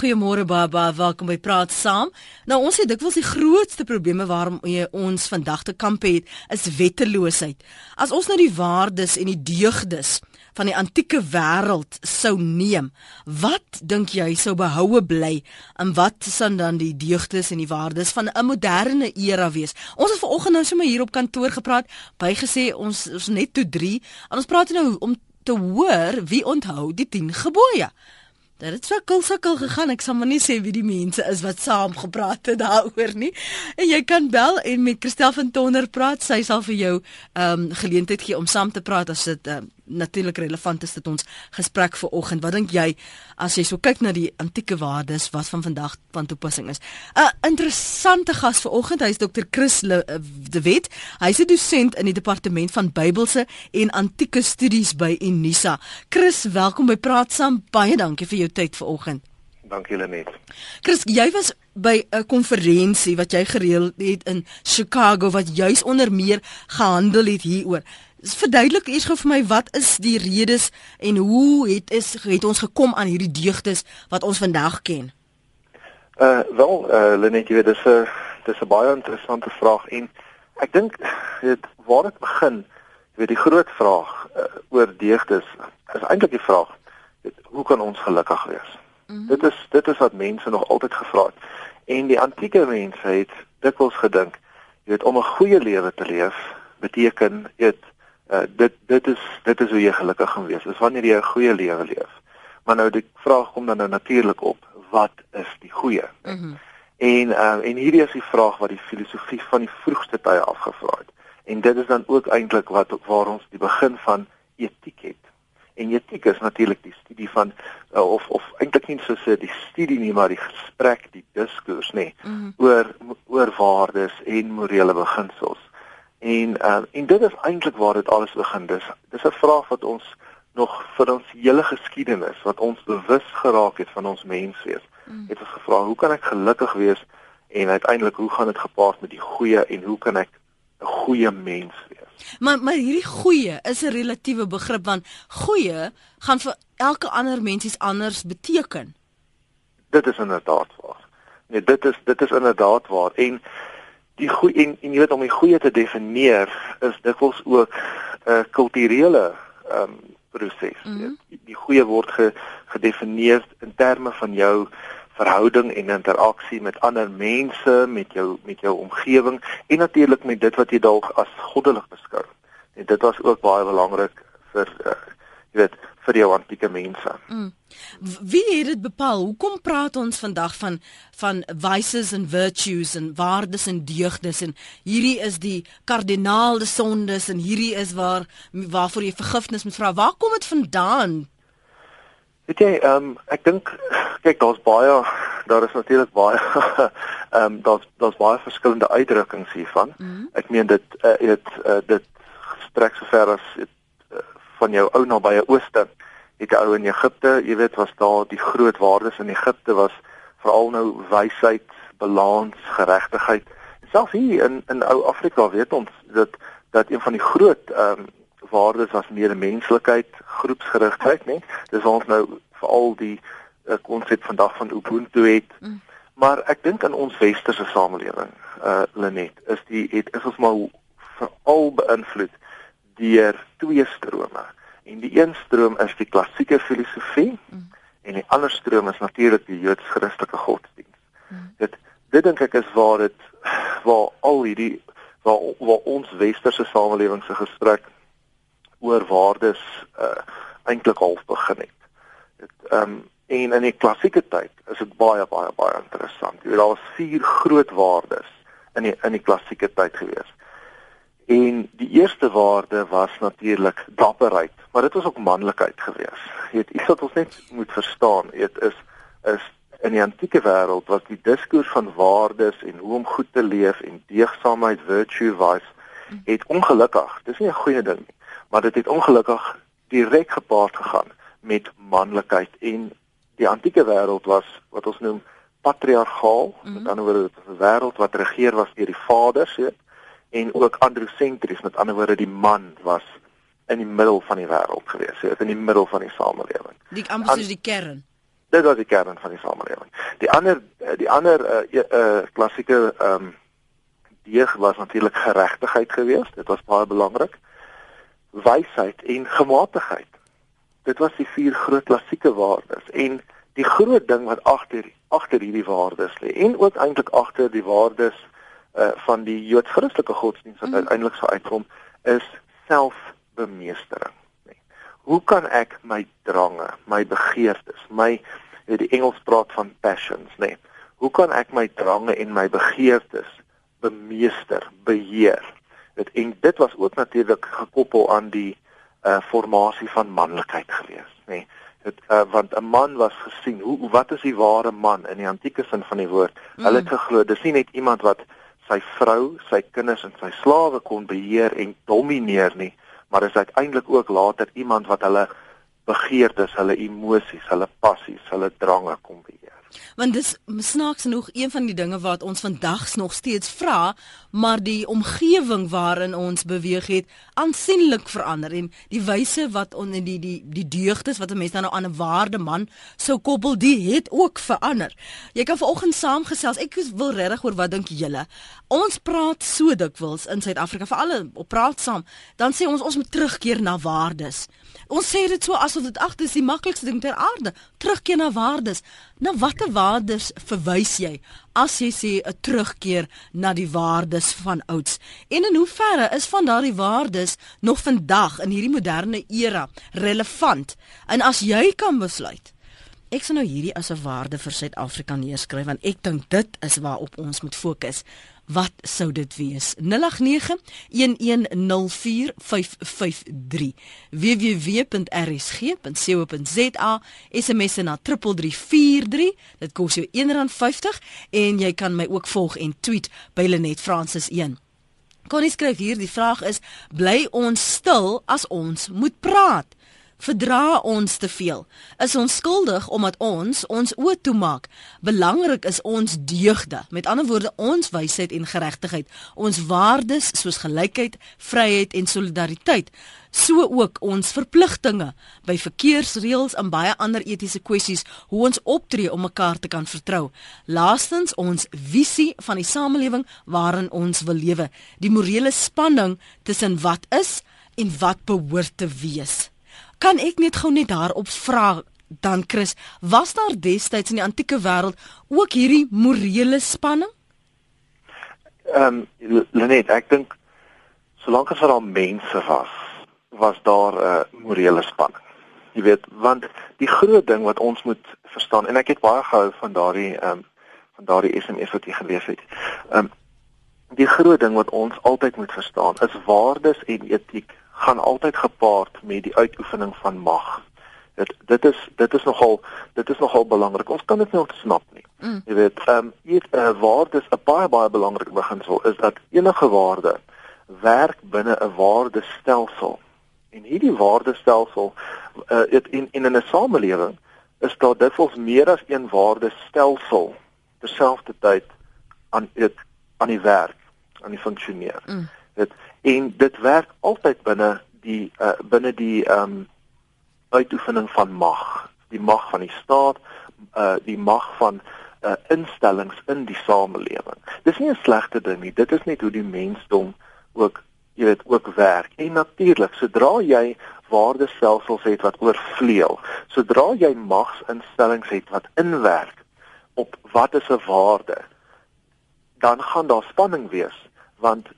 Goeiemôre Baba, welkom by Praat Saam. Nou ons sê dikwels die grootste probleme waarom ons vandag te kamp het, is wetteloosheid. As ons nou die waardes en die deugdes van die antieke wêreld sou neem, wat dink jy sou behoue bly en wat sou dan die deugdes en die waardes van 'n moderne era wees? Ons het vanoggend nou sommer hier op kantoor gepraat, bygesê ons ons net toe 3 en ons praat nou om te hoor wie onthou die 10 gebooie. Dit het sukkel sukkel gegaan. Ek sal maar nie sê wie die mense is wat saam gepraat het daaroor nie. En jy kan bel en met Christel van Tonder praat. Sy sal vir jou ehm um, geleentheid gee om saam te praat as dit ehm um, natuurlik relevant is dit ons gesprek vir oggend. Wat dink jy as jy so kyk na die antieke waardes wat van vandag van toepassing is? 'n Interessante gas vir oggend, hy's Dr. Chris Le, uh, De Wet. Hy's 'n dosent in die departement van Bybelse en antieke studies by Unisa. Chris, welkom by Praat Saam. Baie dankie vir jou tyd vir oggend. Dankie Lenet. Chris, jy was by 'n konferensie wat jy gereël het in Chicago wat juis onder meer gehandel het hieroor. Verduidelik eers gou vir my wat is die redes en hoe het is het ons gekom aan hierdie deugdes wat ons vandag ken? Uh wel, uh Lenet, jy weet dis 'n dis 'n baie interessante vraag en ek dink dit waar dit begin, jy weet die groot vraag uh, oor deugdes is eintlik die vraag, weet, hoe kan ons gelukkig wees? Mm -hmm. Dit is dit is wat mense nog altyd gevra het. En die antieke mense het dikwels gedink, jy weet om 'n goeie lewe te leef beteken weet Uh, dit dit is dit is hoe jy gelukkig gaan wees. Dis wanneer jy 'n goeie lewe leef. Maar nou die vraag kom dan nou natuurlik op, wat is die goeie? Mm en uh, en hierdie is die vraag wat die filosofie van die vroegste tye afgevra het. En dit is dan ook eintlik wat waar ons die begin van etiek het. En etiek is natuurlik die studie van uh, of of eintlik nie so se die studie nie, maar die gesprek, die diskurs nê, mm -hmm. oor oor waardes en morele beginsels. En uh, en dit is eintlik waar dit alles begin. Dis dis 'n vraag wat ons nog vir ons hele geskiedenis wat ons bewus geraak het van ons menswees. Mm. Het ons gevra, hoe kan ek gelukkig wees en uiteindelik hoe gaan dit gepaard met die goeie en hoe kan ek 'n goeie mens wees? Maar maar hierdie goeie is 'n relatiewe begrip want goeie gaan vir elke ander mens iets anders beteken. Dit is inderdaad waar. Nee, dit is dit is inderdaad waar en die goeie en, en jy weet om die goeie te definieer is dikwels ook 'n uh, kulturele ehm um, proses. Mm -hmm. Die, die goeie word ge, gedefinieer in terme van jou verhouding en interaksie met ander mense, met jou met jou omgewing en natuurlik met dit wat jy dalk as goddelik beskou. En dit was ook baie belangrik vir uh, jy weet vir jou antieke mense. Mm. Wie het dit bepaal? Hoekom praat ons vandag van van vices and virtues en waardes en deugdes en hierdie is die kardinale sondes en hierdie is waar waarvoor jy vergifnis moet vra. Waar kom dit vandaan? Weet jy, ehm um, ek dink kyk daar's baie daar is natuurlik baie ehm um, daar's daar's baie verskillende uitdrukkings hiervan. Mm. Ek meen dit uh, het uh, dit strek so ver as uh, van jou ou nabye ooste het ou in Egipte, jy weet, was daar die groot waardes in Egipte was veral nou wysheid, balans, geregtigheid. Selfs hier in in ou Afrika weet ons dat dat een van die groot ehm um, waardes was medemenslikheid, groepsgerigtheid, né? Dis ons nou veral die uh, konsep vandag van ubuntu het. Mm. Maar ek dink in ons westerse samelewing, uh Lenet, is die het is ons maar veral beïnvloed deur twee strome. En die een stroom is die klassieke filosofie mm. en die ander stroom is natuurlik die Joods-Christelike godsdienst. Mm. Dit dit dink ek is waar dit waar al hierdie waar waar ons westerse samelewing se gesprek oor waardes uh eintlik half begin het. Dit ehm um, en in die klassieke tyd is dit baie baie baie interessant. Jy weet daar was vier groot waardes in die in die klassieke tyd gewees. En die eerste waarde was natuurlik dapperheid, maar dit was ook manlikheid geweest. Jy weet, iets wat ons net moet verstaan, dit is is in die antieke wêreld was die diskurs van waardes en hoe om goed te leef en deugsaamheid, virtue, vice het ongelukkig, dis nie 'n goeie ding nie, maar dit het ongelukkig direk gepaard gegaan met manlikheid en die antieke wêreld was wat ons noem patriargaal, mm -hmm. met ander woorde 'n wêreld wat regeer was deur die vaders, weet en ook androsentries met ander woorde die man was in die middel van die wêreld gewees het in die middel van die samelewing die amper soos die kern dit was die kern van die samelewing. Die ander die ander uh, uh klassieke ehm um, deeg was natuurlik geregtigheid geweest. Dit was baie belangrik. Wysheid en gematigheid. Dit was die vier groot klassieke waardes en die groot ding wat agter agter hierdie waardes lê en ook eintlik agter die waardes uh van die Joods-Christelike godsdienst wat mm. uiteindelik sou uitkom is selfbemeestering. Nee. Hoe kan ek my drange, my begeertes, my die Engels praat van passions, nê? Nee. Hoe kan ek my drange en my begeertes bemeester, beheer? Dit en dit was ook natuurlik gekoppel aan die uh formasie van manlikheid gewees, nê? Nee dit uh, want 'n man was gesien hoe wat is die ware man in die antieke sin van die woord mm. hulle het geglo dis nie net iemand wat sy vrou sy kinders en sy slawe kon beheer en domineer nie maar is uiteindelik ook later iemand wat hulle begeertes hulle emosies hulle passies hulle drange kon beheer Want dis snaaks nog een van die dinge wat ons vandag nog steeds vra, maar die omgewing waarin ons beweeg het aansienlik verander en die wyse wat on die die die deugdes wat 'n mens nou aan 'n waarde man sou koppel, die het ook verander. Jy kan vanoggend saamgesels. Ek wil regtig hoor wat dink julle? Ons praat so dikwels in Suid-Afrika vir alle op praat saam, dan sê ons ons moet terugkeer na waardes. Ons sê dit so asof dit ag dis die maklikste ding ter aarde, terugkeer na waardes. Na watter waardes verwys jy as jy sê 'n terugkeer na die waardes van ouds? En in hoeverre is van daardie waardes nog vandag in hierdie moderne era relevant? En as jy kan besluit Ek sien nou hierdie as 'n waarde vir Suid-Afrika neerskryf want ek dink dit is waarop ons moet fokus. Wat sou dit wees? 0891104553 www.rsg.co.za SMS na 3343 dit kos jou R1.50 en jy kan my ook volg en tweet by Lenet Francis 1 Connie skryf hier die vraag is bly ons stil as ons moet praat verdra ons te veel. Is ons skuldig omdat ons ons oë toemaak? Belangrik is ons deugde. Met ander woorde, ons wysheid en geregtigheid, ons waardes soos gelykheid, vryheid en solidariteit, so ook ons verpligtinge by verkeersreëls en baie ander etiese kwessies hoe ons optree om mekaar te kan vertrou. Laastens ons visie van die samelewing waarin ons wil lewe, die morele spanning tussen wat is en wat behoort te wees. Kan ek net gou net daarop vra dan Chris, was daar destyds in die antieke wêreld ook hierdie morele spanning? Ehm um, Lenet, ek dink solank as daar mense was, was daar 'n uh, morele spanning. Jy weet, want die groot ding wat ons moet verstaan en ek het baie gehou van daardie ehm um, van daardie SMS wat jy gelees het. Ehm um, die groot ding wat ons altyd moet verstaan is waardes en etiek gaan altyd gepaard met die uitoefening van mag. Dit dit is dit is nogal dit is nogal belangrik. Ons kan dit nie ontsnap nie. Mm. Jy weet, ehm um, 'n uh, waarde is 'n baie baie belangrike beginsel is dat enige waarde werk binne 'n waardestelsel. En hierdie waardestelsel uh, het in in 'n samelewing is daar dikwels meer as een waardestelsel terselfdertyd aan dit aan die werk, aan die funksioneer. Mm dit en dit werk altyd binne die uh, binne die ehm um, uitoefening van mag. Die mag van die staat uh, die mag van uh, instellings in die samelewing. Dis nie 'n slegte ding nie. Dit is net hoe die mensdom ook jy weet ook werk. En natuurlik sodra jy waardestelsels het wat oorvleuel sodra jy magsinstellings het wat inwerk op wat is 'n waarde dan gaan daar spanning wees want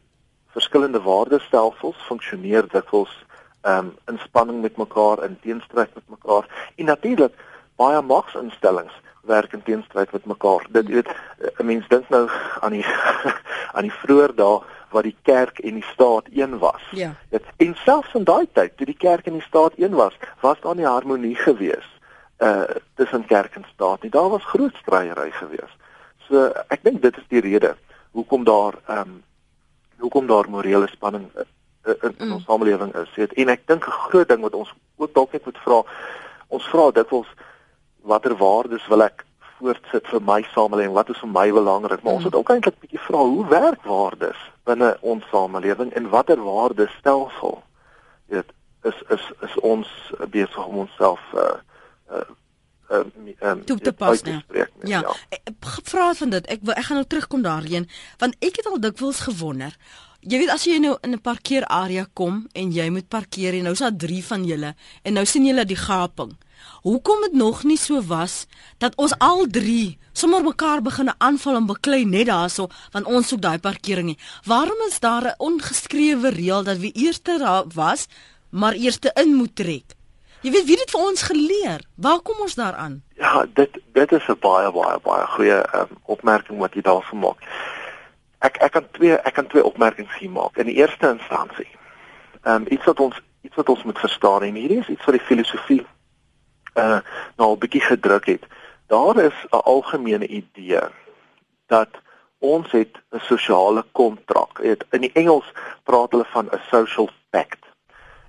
verskillende waardestelsels funksioneer dikwels ehm um, in spanning met mekaar in teenstryd met mekaar en natuurlik baie magsinstellings werk in teenstryd met mekaar. Dit weet 'n mens dink nou aan die aan die vroeë dae waar die kerk en die staat een was. Ja. Dit en selfs in daai tyd toe die kerk en die staat een was, was daar nie harmonie gewees uh tussen kerk en staat nie. Daar was groot stryery gewees. So ek dink dit is die rede hoekom daar ehm um, hoekom daar morele spanning uh, uh, in, in mm. ons samelewing is. Weet, en ek dink 'n groot ding wat ons ook dalk net moet vra, ons vra dikwels watter waardes wil ek voortsit vir my samelewing? Wat is vir my belangrik? Maar mm. ons moet ook eintlik bietjie vra hoe werk waardes binne ons samelewing en watter waardestelsel weet is is is ons besig om onsself uh, uh um, um, toe te pas nie. Ja. ja. Vra van dit. Ek ek gaan nou terugkom daarheen want ek het al dikwels gewonder. Jy weet as jy nou in 'n parkeerarea kom en jy moet parkeer en nou is daar 3 van julle en nou sien julle die gaping. Hoekom dit nog nie so was dat ons al 3 sommer mekaar begin aanval en beklei net daarso want ons soek daai parkering nie. Waarom is daar 'n ongeskrewe reël dat wie eerste was, maar eerste in moet trek? Jy weet wie dit vir ons geleer. Waar kom ons daaraan? Ja, dit dit is 'n baie baie baie goeie um, opmerking wat jy daarvan maak. Ek ek kan twee ek kan twee opmerkings hier maak. In die eerste instansie, ehm um, iets wat ons iets wat ons moet verstaan en hierdie is iets wat die filosofie uh nou 'n bietjie gedruk het. Daar is 'n algemene idee dat ons het 'n sosiale kontrak. In die Engels praat hulle van 'n social pact.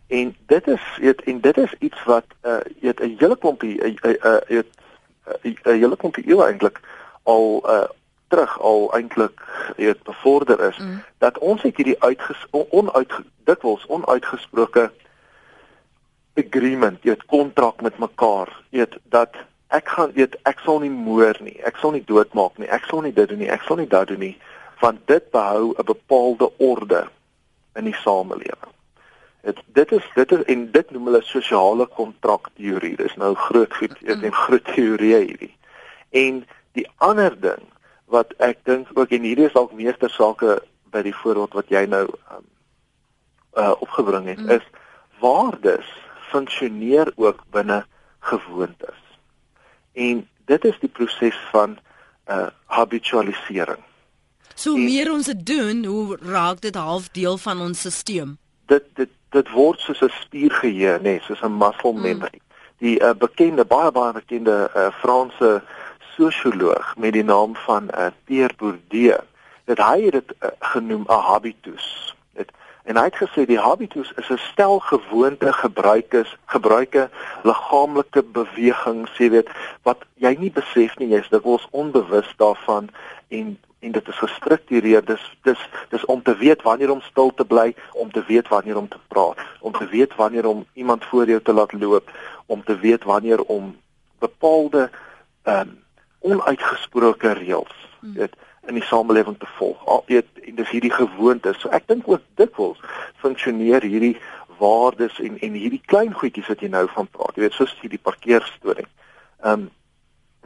En dit is weet en dit is iets wat uh weet 'n hele klompie 'n 'n weet 'n hele klompie eeu eintlik al uh terug al eintlik weet bevorder is mm. dat ons het hierdie uitges onuit dikwels onuitgesproke agreement, weet kontrak met mekaar, weet dat ek gaan weet ek sal nie moer nie, ek sal nie doodmaak nie, ek sal nie dit doen nie, ek sal nie dat doen nie, want dit behou 'n bepaalde orde in die samelewing. Dit dit is dit is en dit noem hulle sosiale kontrak teorie. Dis nou groot goed, jy weet, 'n groot teorie hierdie. En die ander ding wat ek dink ook en hierdie is dalk meeste sake by die voorbeeld wat jy nou um, uh opgebring het, mm. is waardes funksioneer ook binne gewoontes. En dit is die proses van uh habitualisering. So en, meer ons dit doen, hoe raak dit half deel van ons stelsel? Dit dit dit word soos 'n spiergeheue, nê, nee, soos 'n muscle memory. Mm. Die uh, bekende baie baie bekende uh, Franse sosioloog met die naam van uh, Pierre Bourdieu, het hy dit uh, genoem 'n habitus. En hy het gesê die habitus is 'n stel gewoonte gebruike gebruike liggaamlike bewegings, jy weet, wat jy nie besef nie, jy's dikwels onbewus daarvan en en dit is gestruktureer. Dis dis dis om te weet wanneer om stil te bly, om te weet wanneer om te praat, om te weet wanneer om iemand voor jou te laat loop, om te weet wanneer om bepaalde ehm um, onuitgesproke reëls, hmm. weet in die samelewing te volg. Al weet en dis hierdie gewoontes. So ek dink ook dikwels funksioneer hierdie waardes en en hierdie klein goedjies wat jy nou van praat. Jy weet soos hierdie parkeerstorie. Ehm um,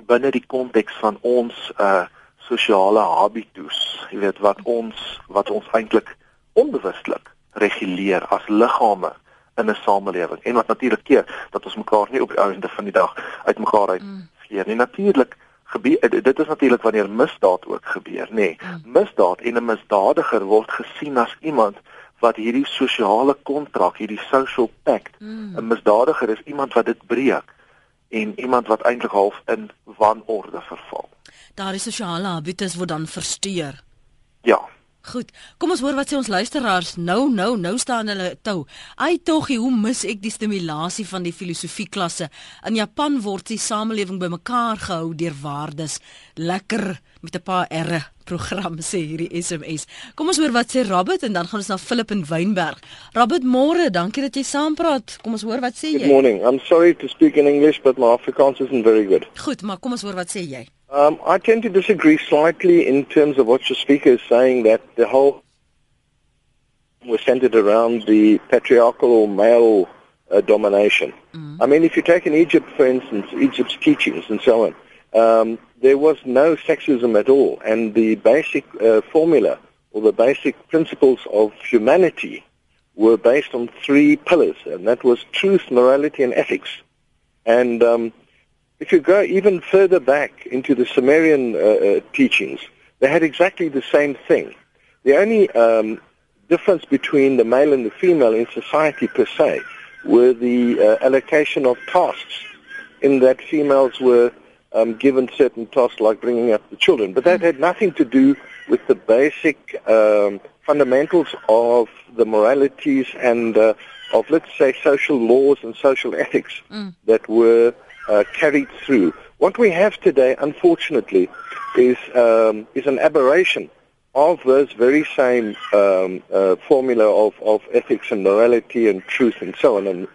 binne die konteks van ons uh sosiale habitus. Jy weet wat ons wat ons eintlik onbewustelik reguleer as liggame in 'n samelewing en wat natuurlik keer dat ons mekaar nie op die einde van die dag uitmekaar uit mm. veer nie. Natuurlik gebeur dit is natuurlik wanneer misdaad ook gebeur nê nee. misdaad en 'n misdadiger word gesien as iemand wat hierdie sosiale kontrak hierdie social pact mm. 'n misdadiger is iemand wat dit breek en iemand wat eintlik half in wanorde verval daardie sosiale habitus word dan versteur ja Goed. Kom ons hoor wat sê ons luisteraars. Nou, nou, nou staan hulle tou. Ai tog, hoe mis ek die stimulasie van die filosofie klasse? In Japan word die samelewing bymekaar gehou deur waardes. Lekker met 'n paar erre program sê hierdie SMS. Kom ons hoor wat sê Robert en dan gaan ons na Philip in Wynberg. Robert, môre, dankie dat jy saampraat. Kom ons hoor wat sê jy. Good morning. I'm sorry to speak in English, but my Afrikaans isn't very good. Goed, maar kom ons hoor wat sê jy. Um, I tend to disagree slightly in terms of what your speaker is saying that the whole was centered around the patriarchal or male uh, domination. Mm. I mean, if you take in Egypt, for instance, Egypt's teachings and so on, um, there was no sexism at all, and the basic uh, formula or the basic principles of humanity were based on three pillars, and that was truth, morality, and ethics. And um, if you go even further back into the Sumerian uh, uh, teachings, they had exactly the same thing. The only um, difference between the male and the female in society per se were the uh, allocation of tasks, in that females were um, given certain tasks like bringing up the children. But that had nothing to do with the basic um, fundamentals of the moralities and uh, of, let's say, social laws and social ethics mm. that were uh, carried through. What we have today, unfortunately, is um, is an aberration of those very same um, uh, formula of, of ethics and morality and truth and so on. And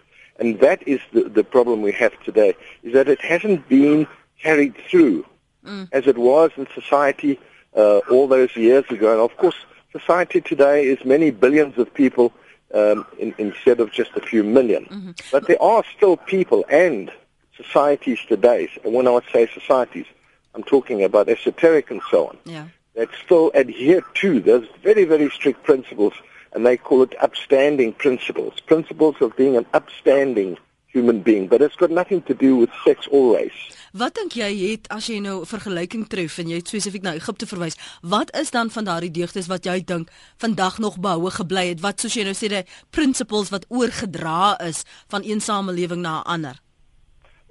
And that is the, the problem we have today, is that it hasn't been carried through mm. as it was in society uh, all those years ago. And of course, society today is many billions of people um, in, instead of just a few 1000000 mm-hmm. But there are still people and societies today, and when I say societies, I'm talking about esoteric and so on, yeah. that still adhere to those very, very strict principles, and they call it upstanding principles, principles of being an upstanding human being, but it's got nothing to do with sex or race. Wat dink jy het as jy nou 'n vergelyking tref en jy het spesifiek na Egipte verwys, wat is dan van daardie deugdes wat jy dink vandag nog behoue gebly het? Wat soos jy nou sê, die principles wat oorgedra is van een samelewing na 'n ander?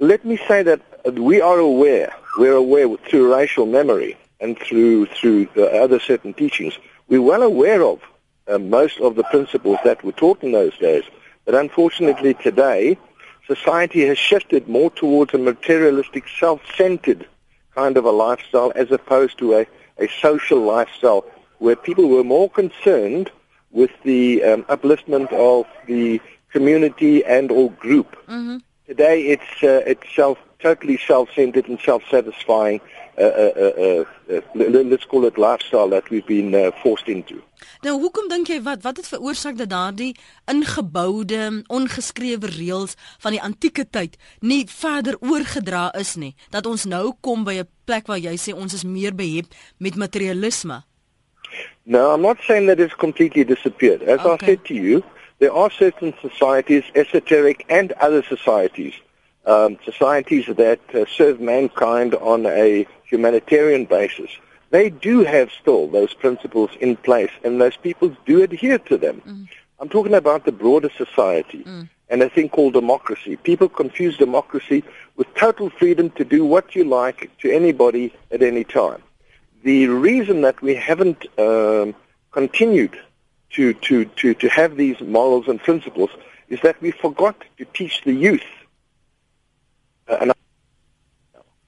Let me say that we are aware, we're aware through racial memory and through through other certain teachings. We're well aware of uh, most of the principles that were taught in those days. But unfortunately today, society has shifted more towards a materialistic, self-centered kind of a lifestyle as opposed to a, a social lifestyle where people were more concerned with the um, upliftment of the community and or group. Mm-hmm. Today it's, uh, it's self, totally self-centered and self-satisfying uh, uh, uh, let's call it lifestyle that we've been uh, forced into. Nou hoekom dink jy wat wat het veroorsaak dat daardie ingeboude ongeskrewe reëls van die antieke tyd nie verder oorgedra is nie dat ons nou kom by 'n plek waar jy sê ons is meer behep met materialisme? No, I'm not saying that it's completely disappeared. As okay. I said to you, there are certain societies, esoteric and other societies um, societies that uh, serve mankind on a humanitarian basis, they do have still those principles in place, and those people do adhere to them. Mm. I'm talking about the broader society mm. and a thing called democracy. People confuse democracy with total freedom to do what you like to anybody at any time. The reason that we haven't um, continued to, to, to, to have these morals and principles is that we forgot to teach the youth and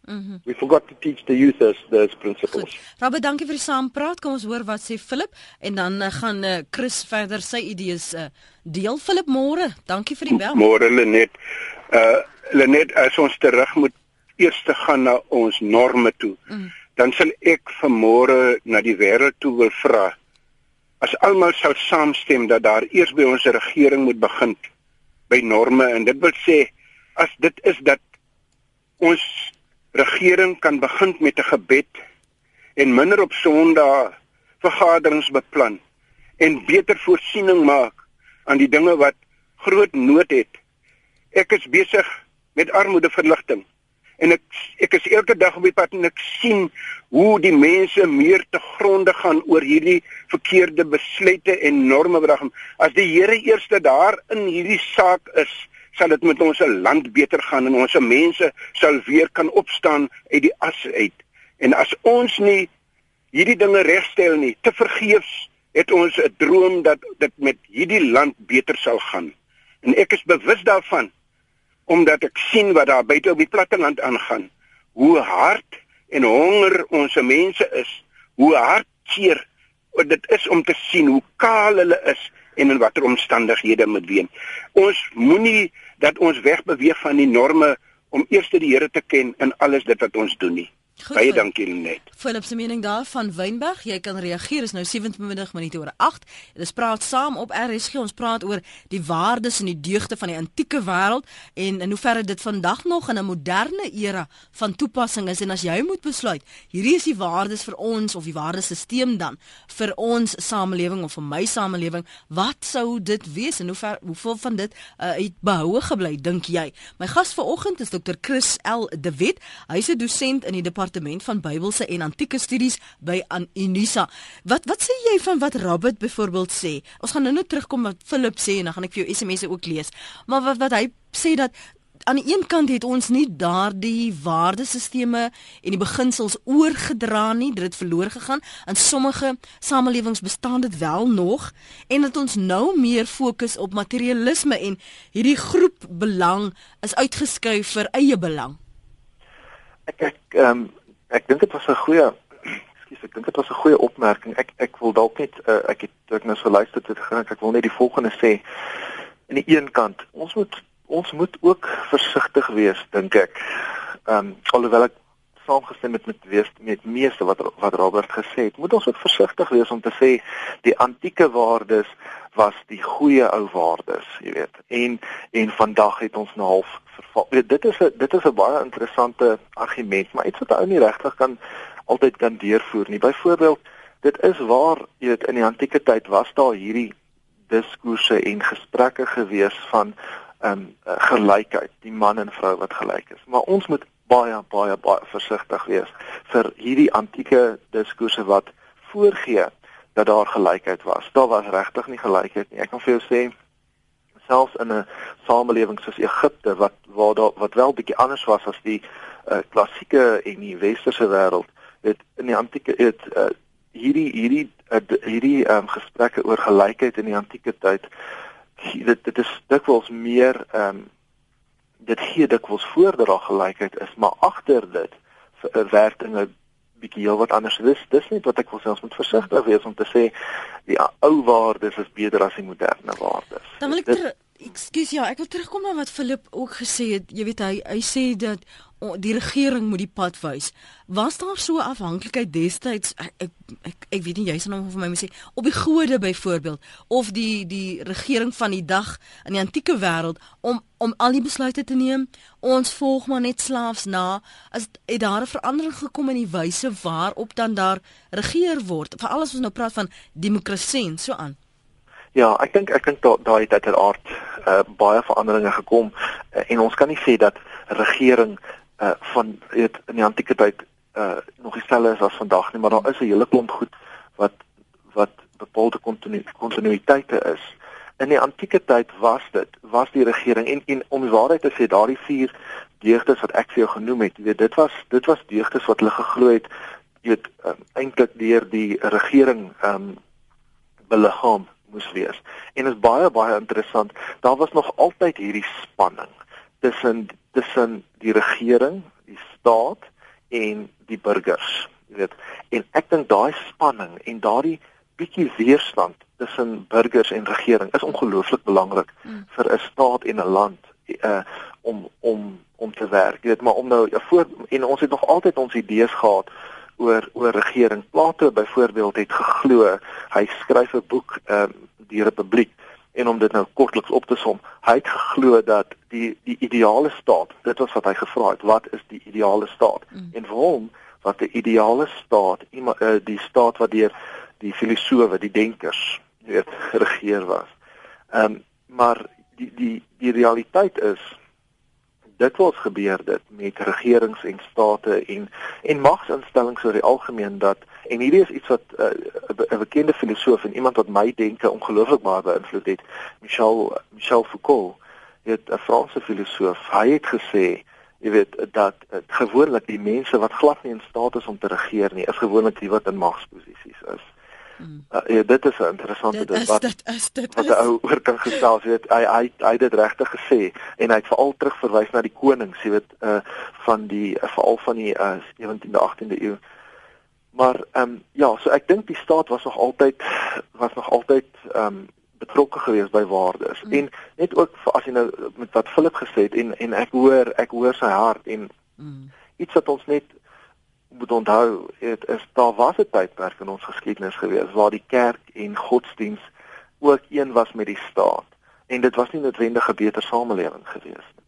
Mm-hmm. We forgot to teach the youth those, those principles. Rabbe, dankie vir die saampraat. Kom ons hoor wat sê Philip en dan uh, gaan uh, Chris verder sy idees uh, deel. Philip, môre. Dankie vir die bel. Môre Lenet. Uh Lenet, as ons terug moet eers te gaan na ons norme toe. Mm. Dan sal ek vanmôre na die wêreld toe wil vra. As almal sou saamstem dat daar eers by ons regering moet begin by norme en dit wil sê as dit is dat ons regering kan begin met 'n gebed en minder op Sondag vergaderings beplan en beter voorsiening maak aan die dinge wat groot nood het. Ek is besig met armoedeverligting en ek ek is elke dag op die pad en ek sien hoe die mense meer te gronde gaan oor hierdie verkeerde besluite en norme wat daar as die Here eerste daar in hierdie saak is sal dit met ons land beter gaan en ons mense sal weer kan opstaan uit die as uit. En as ons nie hierdie dinge regstel nie, te vergeefs het ons 'n droom dat dit met hierdie land beter sal gaan. En ek is bewus daarvan omdat ek sien wat daar buite op die platteland aangaan. Hoe hard en honger ons mense is, hoe hartseer dit is om te sien hoe kaal hulle is en in watter omstandighede moet wees. Ons moenie dat ons wegbeweeg van die norme om eers die Here te ken in alles dit wat ons doen nie. Goed, Baie dankie net. Philip se mening daar van Wynberg, jy kan reageer. Is nou 27 minute oor 8. Dit is praat saam op RSG. Ons praat oor die waardes en die deugde van die antieke wêreld en in hoeverre dit vandag nog in 'n moderne era van toepassing is en as jy moet besluit, hierdie is die waardes vir ons of die waardesisteem dan vir ons samelewing of vir my samelewing, wat sou dit wees en hoe ver hoeveel van dit uh, het behoue gebly dink jy? My gas vanoggend is Dr. Chris L de Wet. Hy's 'n dosent in die departement van Bybelse en antieke studies by Unisa. Wat wat sê jy van wat Robert byvoorbeeld sê? Ons gaan nou-nou terugkom wat Philip sê en dan gaan ek vir jou SMS'e ook lees. Maar wat wat hy sê dat aan die een kant het ons nie daardie waardesisteme en die beginsels oorgedra nie, dit het verlore gegaan. In sommige samelewings bestaan dit wel nog en dat ons nou meer fokus op materialisme en hierdie groep belang is uitgeskuif vir eie belang. Ek ek ehm um, ek dink dit was 'n goeie ekskuus, ek dink dit was 'n goeie opmerking. Ek ek wil dalk net uh, ek het ek nou so luister dit gaan ek wil net die volgende sê. Aan die een kant, ons moet ons moet ook versigtig wees dink ek. Ehm um, alhoewel ek saamgestem met met wees met meeste wat wat Robert gesê het, moet ons ook versigtig wees om te sê die antieke waardes was die goeie ou waardes, jy weet. En en vandag het ons nou half verval. Weet, dit is 'n dit is 'n baie interessante argument, maar iets wat ou nie regtig kan altyd kan deurvoer nie. Byvoorbeeld, dit is waar jy weet in die antieke tyd was daar hierdie diskoerse en gesprekke gewees van ehm um, gelykheid, die man en vrou wat gelyk is. Maar ons moet baie baie baie versigtig wees vir hierdie antieke diskoerse wat voorgee dat daar gelykheid was. Daar was regtig nie gelykheid nie. Ek kan vir jou sê selfs in 'n samelewing soos Egipte wat waar daar wat wel bietjie anders was as die uh, klassieke en die westerse wêreld, het in die antieke het uh, hierdie hierdie uh, hierdie um, gesprekke oor gelykheid in die antieke tyd dit dit is dikwels meer ehm um, dit gee dikwels voor dat daar gelykheid is, maar agter dit werk dinge bietjie heel wat anders. Dis dis net wat ek wil sê ons moet versigtig wees om te sê die ou waardes is beter as die moderne waardes. Dan wil ek ter, ekskuus ja, ek wil terugkom na wat Philip ook gesê het. Jy weet hy hy sê dat die regering moet die pad wys. Was daar so afhanklikheid destyds ek ek ek, ek weet nie jy sal nou vir my moet sê op die gode byvoorbeeld of die die regering van die dag in die antieke wêreld om om al die besluite te neem. Ons volg maar net slaafs na. As het daar 'n verandering gekom in die wyse waarop dan daar regeer word. Veral as ons nou praat van demokrasie en so aan. Ja, ek dink ek dink daai het uiteraard uh, baie veranderinge gekom uh, en ons kan nie sê dat regering uh van weet in die antieke tyd uh nog dieselfde is as vandag nie, maar daar is 'n hele klomp goed wat wat bepaalde kontinu kontinuïteite is. In die antieke tyd was dit was die regering en en om die waarheid te sê, daardie vier deugdes wat ek vir jou genoem het, weet dit was dit was deugdes wat hulle geglo het weet um, eintlik deur die regering ehm um, beliggaam moes wees. En is baie baie interessant, daar was nog altyd hierdie spanning tussen tussen die regering, die staat en die burgers, jy weet. En ek dink daai spanning en daardie bietjie weerstand tussen burgers en regering is ongelooflik belangrik mm. vir 'n staat en 'n land uh om om om te werk. Jy weet, maar om nou ja, voor en ons het nog altyd ons idees gehad oor oor regering. Plato byvoorbeeld het geglo hy skryf 'n boek ehm um, die Republiek en om dit nou kortliks op te som, hy het geglo dat die die ideale staat, dit was wat hy gevra het, wat is die ideale staat? Mm. En vir hom wat die ideale staat, eh, die staat wat deur die filosowe, die denkers, weet, geregeer was. Ehm um, maar die die die realiteit is dit wat gebeur dit met regerings en state en en magsinstellings oor die algemeen dat En hierdie is iets wat eh, 'n uh, bekende filosoof en iemand wat my denke ongelooflik baie beïnvloed het, Michel Michel Foucault, 'n Franse filosoof. Hy het gesê, jy weet, dat uh, gewoonlik die mense wat glad nie in staat is om te regeer nie, is gewoonlik die wat in magsposisies is. Hmm. Uh, ja, dit is 'n interessante debat. Dit is dit wat 'n ou oor kan gestel, jy weet, hy hy hy het dit regtig gesê en hy het veral terugverwys na die konings, jy weet, uh van die veral van die uh 17de 18de eeu. Maar ehm um, ja, so ek dink die staat was nog altyd was nog altyd ehm um, betrokke geweest by waardes. Mm. En net ook as jy nou met wat Philip gesê het en en ek hoor ek hoor sy hart en mm. iets wat ons net moet onthou, dit is daar was 'n tydperk in ons geskiedenis geweest waar die kerk en godsdiens ook een was met die staat en dit was nie noodwendig 'n beter samelewing geweest nie.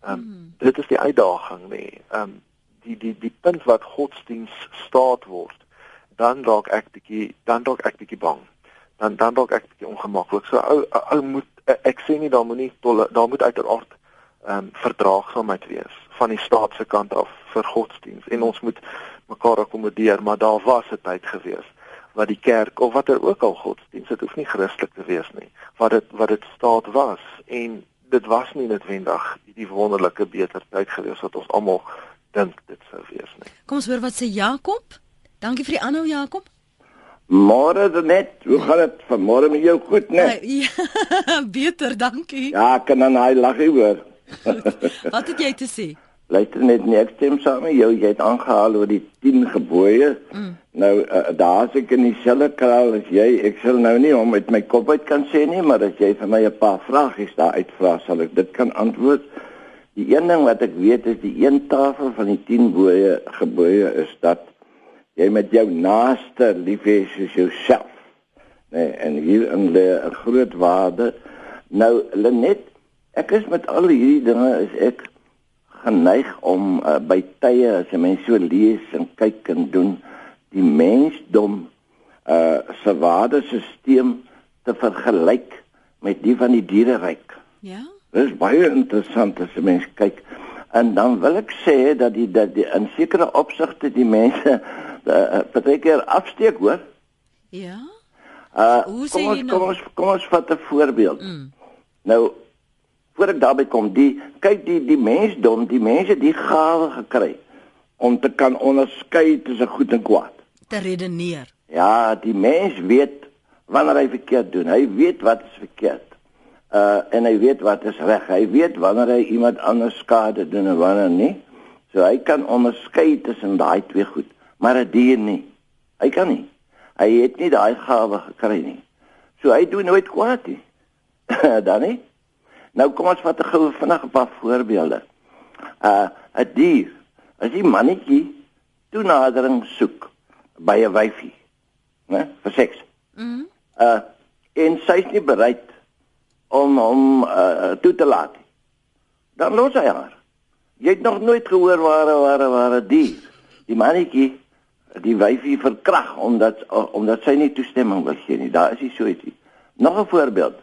Ehm um, mm. dit is die uitdaging nê. Ehm um, die die die punt wat godsdiens staat word, dan dalk ek bietjie dan dalk ek bietjie bang. Dan dan dalk ek bietjie ongemaklik. So ou ou moet ek sê nie daar moet nie tolle, daar moet uiteraard ehm um, verdraagsaamheid wees van die staat se kant af vir godsdiens en ons moet mekaar akkommodeer, maar daar was 'n tyd gewees wat die kerk of watter ook al godsdiens, dit hoef nie Christelik te wees nie, wat dit wat dit staat was en dit was nie noodwendig die wonderlike beter tyd gewees wat ons almal dink dit sou wees nie. Kom ons hoor wat sê Jakob. Dankie vir die aanhou Jakob. Môre net, hoe gaan dit vanmôre met jou goed net? Ja, beter, dankie. Ja, kan dan hy lag hier hoor. wat het jy te sê? Luister net nie ek stem saam met jou. Jy het aangehaal oor die 10 gebooie. Mm. Nou uh, daar's ek in dieselfde kraal as jy. Ek sal nou nie om met my kop uit kan sê nie, maar as jy vir my 'n paar vragies daar uitvra, sal ek dit kan antwoord. Die een ding wat ek weet is die een tafel van die 10 gebooie gebooie is dat jy met jou naaste lief hê soos jouself. Nee, en hier in lê 'n groot waarde. Nou Lenet, ek is met al hierdie dinge is ek geneig om uh, by tye as jy mense so lees en kyk en doen die mensdom uh se waardesisteem te vergelyk met die van die diereryk. Ja. Dit is baie interessant as jy mens kyk en dan wil ek sê dat die dat die in sekere opsigte die mense baie keer afsteek hoor. Ja. Uh kom ons, nou? kom ons kom ons vat 'n voorbeeld. Mm. Nou voor ek daarby kom, die kyk die die mensdom, die mense die gawe gekry om te kan onderskei tussen goed en kwaad. Te redeneer. Ja, die mens weet wanneer hy verkeerd doen. Hy weet wat is verkeerd. Uh en hy weet wat is reg. Hy weet wanneer hy iemand anders skade doen en wanneer nie. So hy kan onderskei tussen daai twee goed, maar 'n dier nie. Hy kan nie. Hy het nie daai gawe gekry nie. So hy doen nooit kwaad nie. Dan nie. Nou kom ons vat 'n goue vinnig 'n paar voorbeelde. Uh 'n dier, as die mannetjie toenadering soek by 'n wyfie, né, vir seks. Mhm. Uh en sy is nie bereid om hom uh toe te laat. Dan los hy haar. Jy het nog nooit gehoor waar waar waar 'n dier die mannetjie die wyfie verkrag omdat omdat sy nie toestemming wil gee nie. Daar is hy so ietsie. Nog 'n voorbeeld.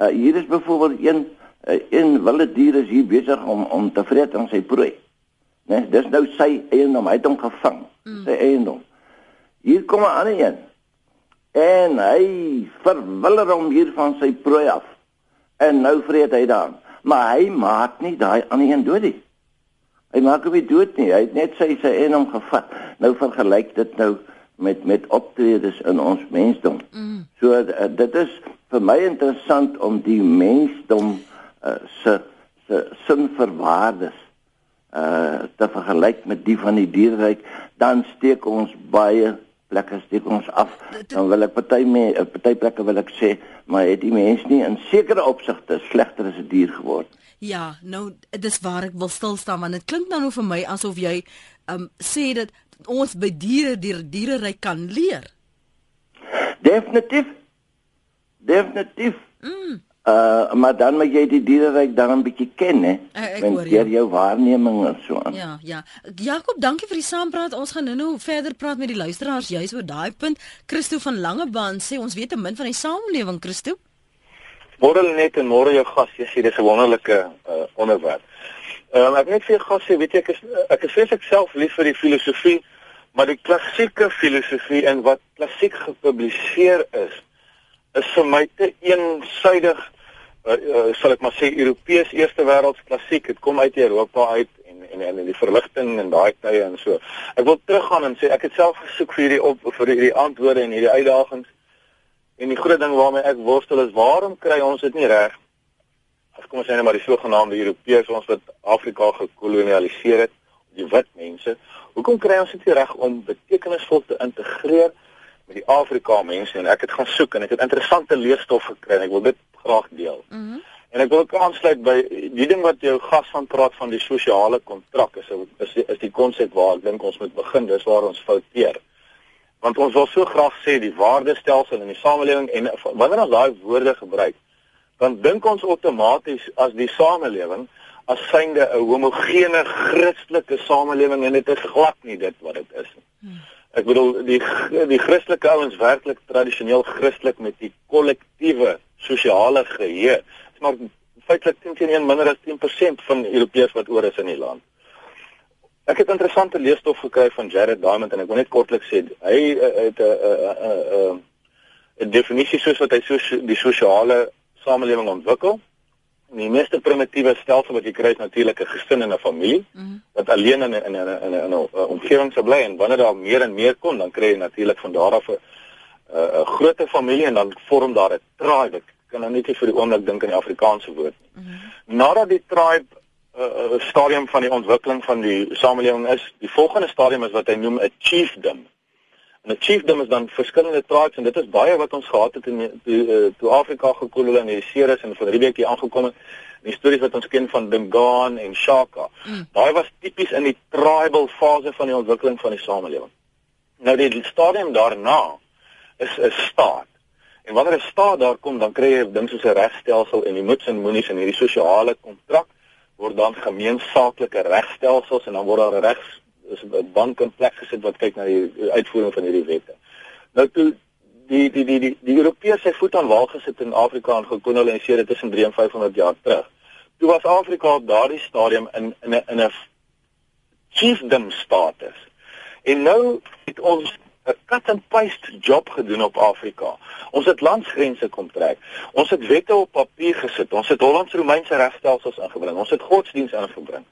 Uh hier is byvoorbeeld een een wilde dier is hier besig om om te vreet aan sy prooi. Né? Nee, dis nou sy eiendom, hy het hom gevang. Mm. Sy eiendom. Hier kom 'n ander een. En hy verwiller hom hier van sy prooi af. En nou vreet hy dan. Maar hy maak nie daai ander een dood nie. Hy maak hom nie dood nie. Hy het net sy sy eiendom gevat. Nou vergelyk dit nou met met optredes in ons mensdom. Mm. So uh, dit is vir my interessant om die mensdom uh, se se sin vir waardes uh te vergelyk met die van die dierryk dan steek ons baie plekke steek ons af. Dan wil ek party me uh, party plekke wil ek sê maar het die mens nie in sekere opsigte slegter as 'n die dier geword? Ja nou dis waar ek wil stil staan want dit klink nou nou vir my asof jy um sê dat ons by diere die dierryk kan leer. Definitief. Definitief. Mm. Uh maar dan moet jy die diereryk dan 'n bietjie ken hè. Met deur jou waarneming en so aan. Ja, ja. Jakob, dankie vir die saampraat. Ons gaan nou-nou verder praat met die luisteraars juis oor daai punt. Christo van Langebaan sê ons weet 'n min van die samelewing, Christo. Môre net en môre jou gas, jy sê dis 'n wonderlike uh onderwerp. Ehm um, ek net vir gas sê, weet jy ek is ek is vreeslik self lief vir die filosofie, maar die klassieke filosofie en wat klassiek gepubliseer is is vir my te eensydig uh, uh, sal ek maar sê Europees eerste wêreld klassiek dit kom uit Europa uit en en en die verligting en daai tye en so. Ek wil teruggaan en sê ek het self gesoek vir hierdie op vir hierdie antwoorde en hierdie uitdagings. En die groot ding waarmee ek worstel is waarom kry ons dit nie reg? As kom ons sê net maar die sogenaamde Europeërs ons wat Afrika gekolonialiseer het die wit mense hoekom kry ons dit nie reg om betekenisvol te integreer met die Afrika mense en ek het gaan soek en ek het interessante leesstof gekry en ek wil dit graag deel. Mhm. Mm en ek wil ook aansluit by die ding wat jou gas van praat van die sosiale kontrak is is is die konsep waar ek dink ons moet begin dis waar ons fouteer. Want ons wil so graag sê die waardestelsel in die samelewing en wanneer ons daai woorde gebruik dan dink ons outomaties as die samelewing as synde 'n homogene Christelike samelewing en dit is glad nie dit wat dit is nie. Ek bedoel die die Christelike ouens werklik tradisioneel Christelik met die kollektiewe sosiale geheue. Dit is maar feitelik 10 teen 1 minder as 10% van Europeërs wat oor is in die land. Ek het interessante leesstof gekry van Jared Diamond en ek wil net kortliks sê hy uh, het 'n 'n 'n uh, definisie soos wat hy so die sosiale samelewing ontwikkel die meeste primitiewe stelsel wat jy kry is natuurlik 'n gesin en 'n familie mm -hmm. wat alleen in 'n in 'n in 'n 'n omgewing sou bly en wanneer daar meer en meer kom dan kry jy natuurlik van daar af 'n 'n groter familie en dan vorm daar 'n tribe. Ek kan nou net nie vir die oomblik dink aan die Afrikaanse woord nie. Mm -hmm. Nadat die tribe uh, stadium van die ontwikkeling van die samelewing is. Die volgende stadium is wat hy noem 'n chiefdom. 'n chiefdom is dan verskillende tribes en dit is baie wat ons gehad het in toe, uh, toe Afrika gekoloniseer is en van Riebeeck hier aangekom het. Die stories wat ons ken van Dingaan en Shaka. Mm. Daai was tipies in die tribal fase van die ontwikkeling van die samelewing. Nou die stadium daarna is 'n staat. En wanneer 'n staat daar kom, dan kry jy ding soos 'n regstelsel en die moets en moenies en hierdie sosiale kontrak word dan gemeensaaklike regstelsels en dan word daar 'n regs is 'n bank in plek gesit wat kyk na die uitvoering van hierdie wette. Nou toe die die die die die Europeërs sy voet aan wal gesit in Afrika en gekoloniseer dit tussen 3 en 500 jaar terug. Toe was Afrika op daardie stadium in in 'n in 'n chiefdom status. En nou het ons 'n cut and paste job gedoen op Afrika. Ons het landsgrense kom trek. Ons het wette op papier gesit. Ons het Hollands-Romeinse regstelsels ingebring. Ons het godsdiens ingebring.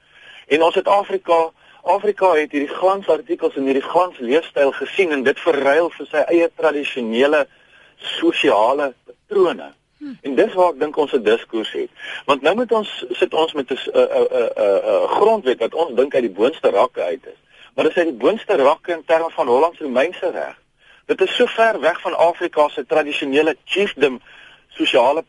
En ons het Afrika Afrika het hierdie glansartikels en hierdie glans leefstyl gesien en dit verruil vir sy eie tradisionele sosiale patrone. Hmm. En dis waar ek dink ons 'n diskurs het. Want nou moet ons sit ons met 'n 'n 'n 'n grondwet wat ons dink uit die boonste rakke uit is. Maar dit is uit die boonste rakke in terme van Hollands-Romeinse reg. Dit is so ver weg van Afrika se tradisionele chiefdom sosiale